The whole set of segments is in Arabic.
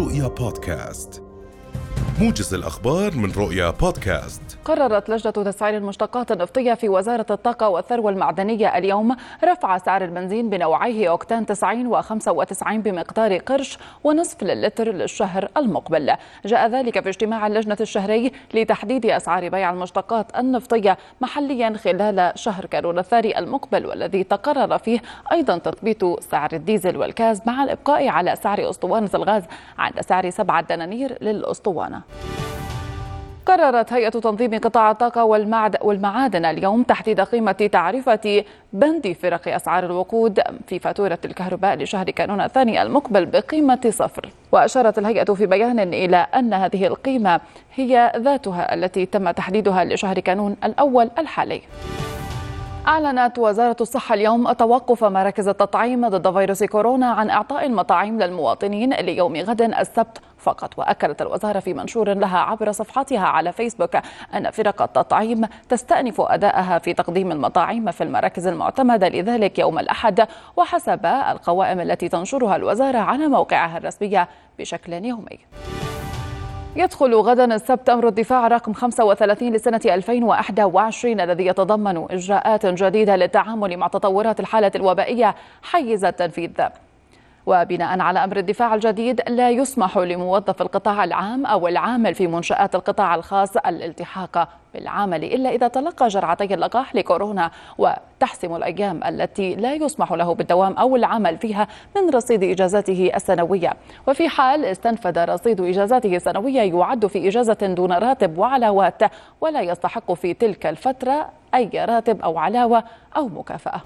رؤيا بودكاست موجز الأخبار من رؤيا بودكاست. قررت لجنة تسعير المشتقات النفطية في وزارة الطاقة والثروة المعدنية اليوم رفع سعر البنزين بنوعيه أوكتان 90 و95 بمقدار قرش ونصف للتر للشهر المقبل. جاء ذلك في اجتماع اللجنة الشهري لتحديد أسعار بيع المشتقات النفطية محليا خلال شهر كانون الثاني المقبل والذي تقرر فيه أيضا تثبيت سعر الديزل والكاز مع الإبقاء على سعر أسطوانة الغاز عند سعر 7 دنانير للأسطوانة. قررت هيئة تنظيم قطاع الطاقة والمعادن اليوم تحديد قيمة تعرفة بند فرق أسعار الوقود في فاتورة الكهرباء لشهر كانون الثاني المقبل بقيمة صفر. وأشارت الهيئة في بيان إلى أن هذه القيمة هي ذاتها التي تم تحديدها لشهر كانون الأول الحالي. أعلنت وزارة الصحة اليوم توقف مراكز التطعيم ضد فيروس كورونا عن إعطاء المطاعيم للمواطنين ليوم غد السبت فقط. وأكدت الوزارة في منشور لها عبر صفحتها على فيسبوك أن فرق التطعيم تستأنف أداءها في تقديم المطاعيم في المراكز المعتمدة لذلك يوم الأحد وحسب القوائم التي تنشرها الوزارة على موقعها الرسمي بشكل يومي. يدخل غدا السبت أمر الدفاع رقم 35 لسنة 2021 الذي يتضمن إجراءات جديدة للتعامل مع تطورات الحالة الوبائية حيز التنفيذ. وبناء على أمر الدفاع الجديد لا يسمح لموظف القطاع العام أو العامل في منشآت القطاع الخاص الالتحاق بالعمل إلا إذا تلقى جرعتي اللقاح لكورونا وتحسم الأيام التي لا يسمح له بالدوام أو العمل فيها من رصيد اجازته السنوية. وفي حال استنفد رصيد إجازاته السنوية يعد في إجازة دون راتب وعلاوات ولا يستحق في تلك الفترة أي راتب أو علاوة أو مكافأة.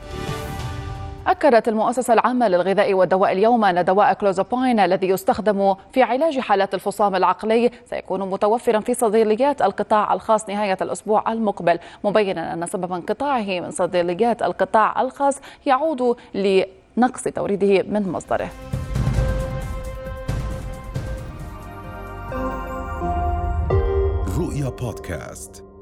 أكدت المؤسسة العامة للغذاء والدواء اليوم أن دواء كلوزابوين الذي يستخدم في علاج حالات الفصام العقلي سيكون متوفرا في صيدليات القطاع الخاص نهاية الأسبوع المقبل مبينا أن سبب انقطاعه من صيدليات القطاع الخاص يعود لنقص توريده من مصدره. رؤيا بودكاست.